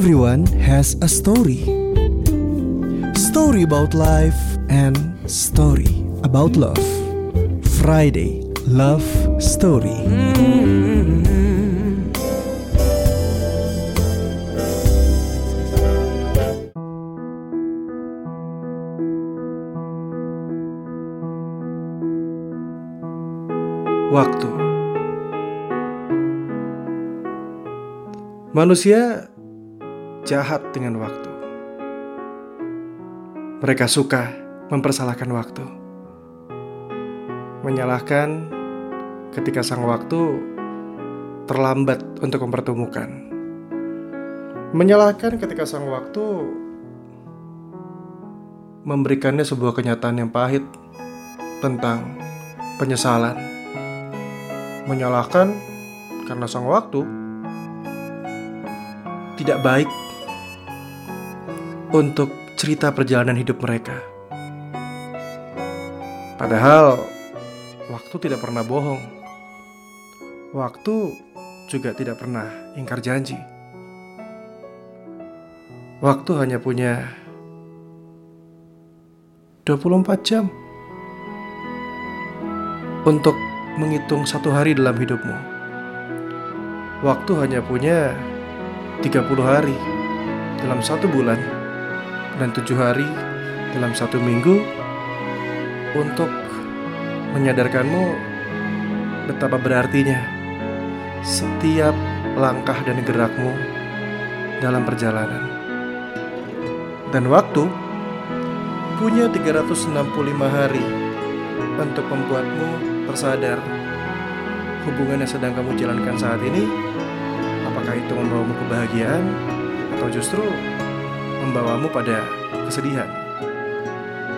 Everyone has a story. Story about life and story about love. Friday Love Story. Waktu Manusia jahat dengan waktu. Mereka suka mempersalahkan waktu. Menyalahkan ketika sang waktu terlambat untuk mempertemukan. Menyalahkan ketika sang waktu memberikannya sebuah kenyataan yang pahit tentang penyesalan. Menyalahkan karena sang waktu tidak baik untuk cerita perjalanan hidup mereka. Padahal waktu tidak pernah bohong. Waktu juga tidak pernah ingkar janji. Waktu hanya punya 24 jam untuk menghitung satu hari dalam hidupmu. Waktu hanya punya 30 hari dalam satu bulan dan tujuh hari dalam satu minggu untuk menyadarkanmu betapa berartinya setiap langkah dan gerakmu dalam perjalanan. Dan waktu punya 365 hari untuk membuatmu tersadar hubungan yang sedang kamu jalankan saat ini apakah itu membawamu kebahagiaan atau justru membawamu pada kesedihan.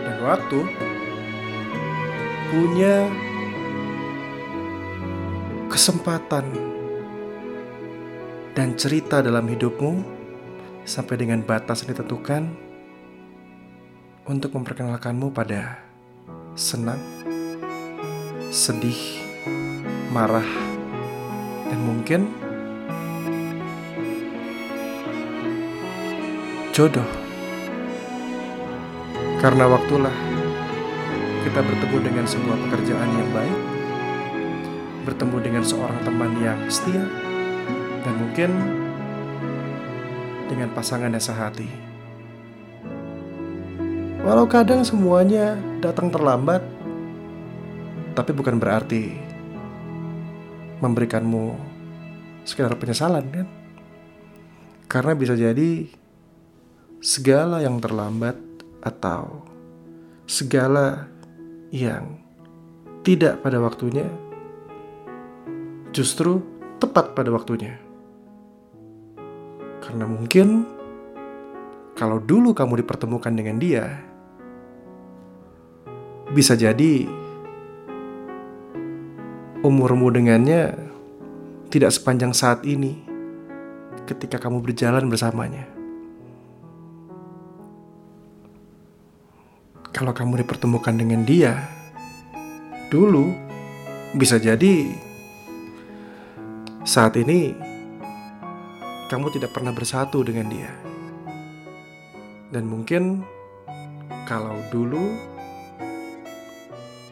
Dan waktu punya kesempatan dan cerita dalam hidupmu sampai dengan batas yang ditentukan untuk memperkenalkanmu pada senang, sedih, marah, dan mungkin jodoh. Karena waktulah kita bertemu dengan sebuah pekerjaan yang baik, bertemu dengan seorang teman yang setia, dan mungkin dengan pasangan yang sehati. Walau kadang semuanya datang terlambat, tapi bukan berarti memberikanmu sekedar penyesalan kan? Karena bisa jadi segala yang terlambat atau segala yang tidak pada waktunya justru tepat pada waktunya. Karena mungkin kalau dulu kamu dipertemukan dengan dia, bisa jadi umurmu dengannya tidak sepanjang saat ini ketika kamu berjalan bersamanya. Kalau kamu dipertemukan dengan dia dulu, bisa jadi saat ini kamu tidak pernah bersatu dengan dia, dan mungkin kalau dulu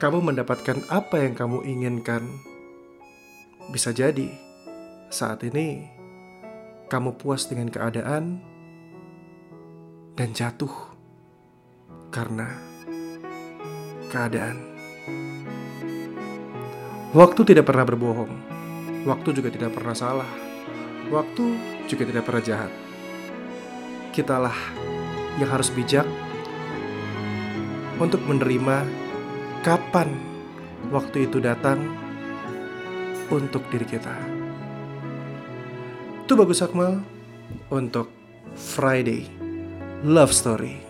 kamu mendapatkan apa yang kamu inginkan, bisa jadi saat ini kamu puas dengan keadaan dan jatuh karena keadaan. Waktu tidak pernah berbohong. Waktu juga tidak pernah salah. Waktu juga tidak pernah jahat. Kitalah yang harus bijak untuk menerima kapan waktu itu datang untuk diri kita. Itu bagus Akmal untuk Friday Love Story.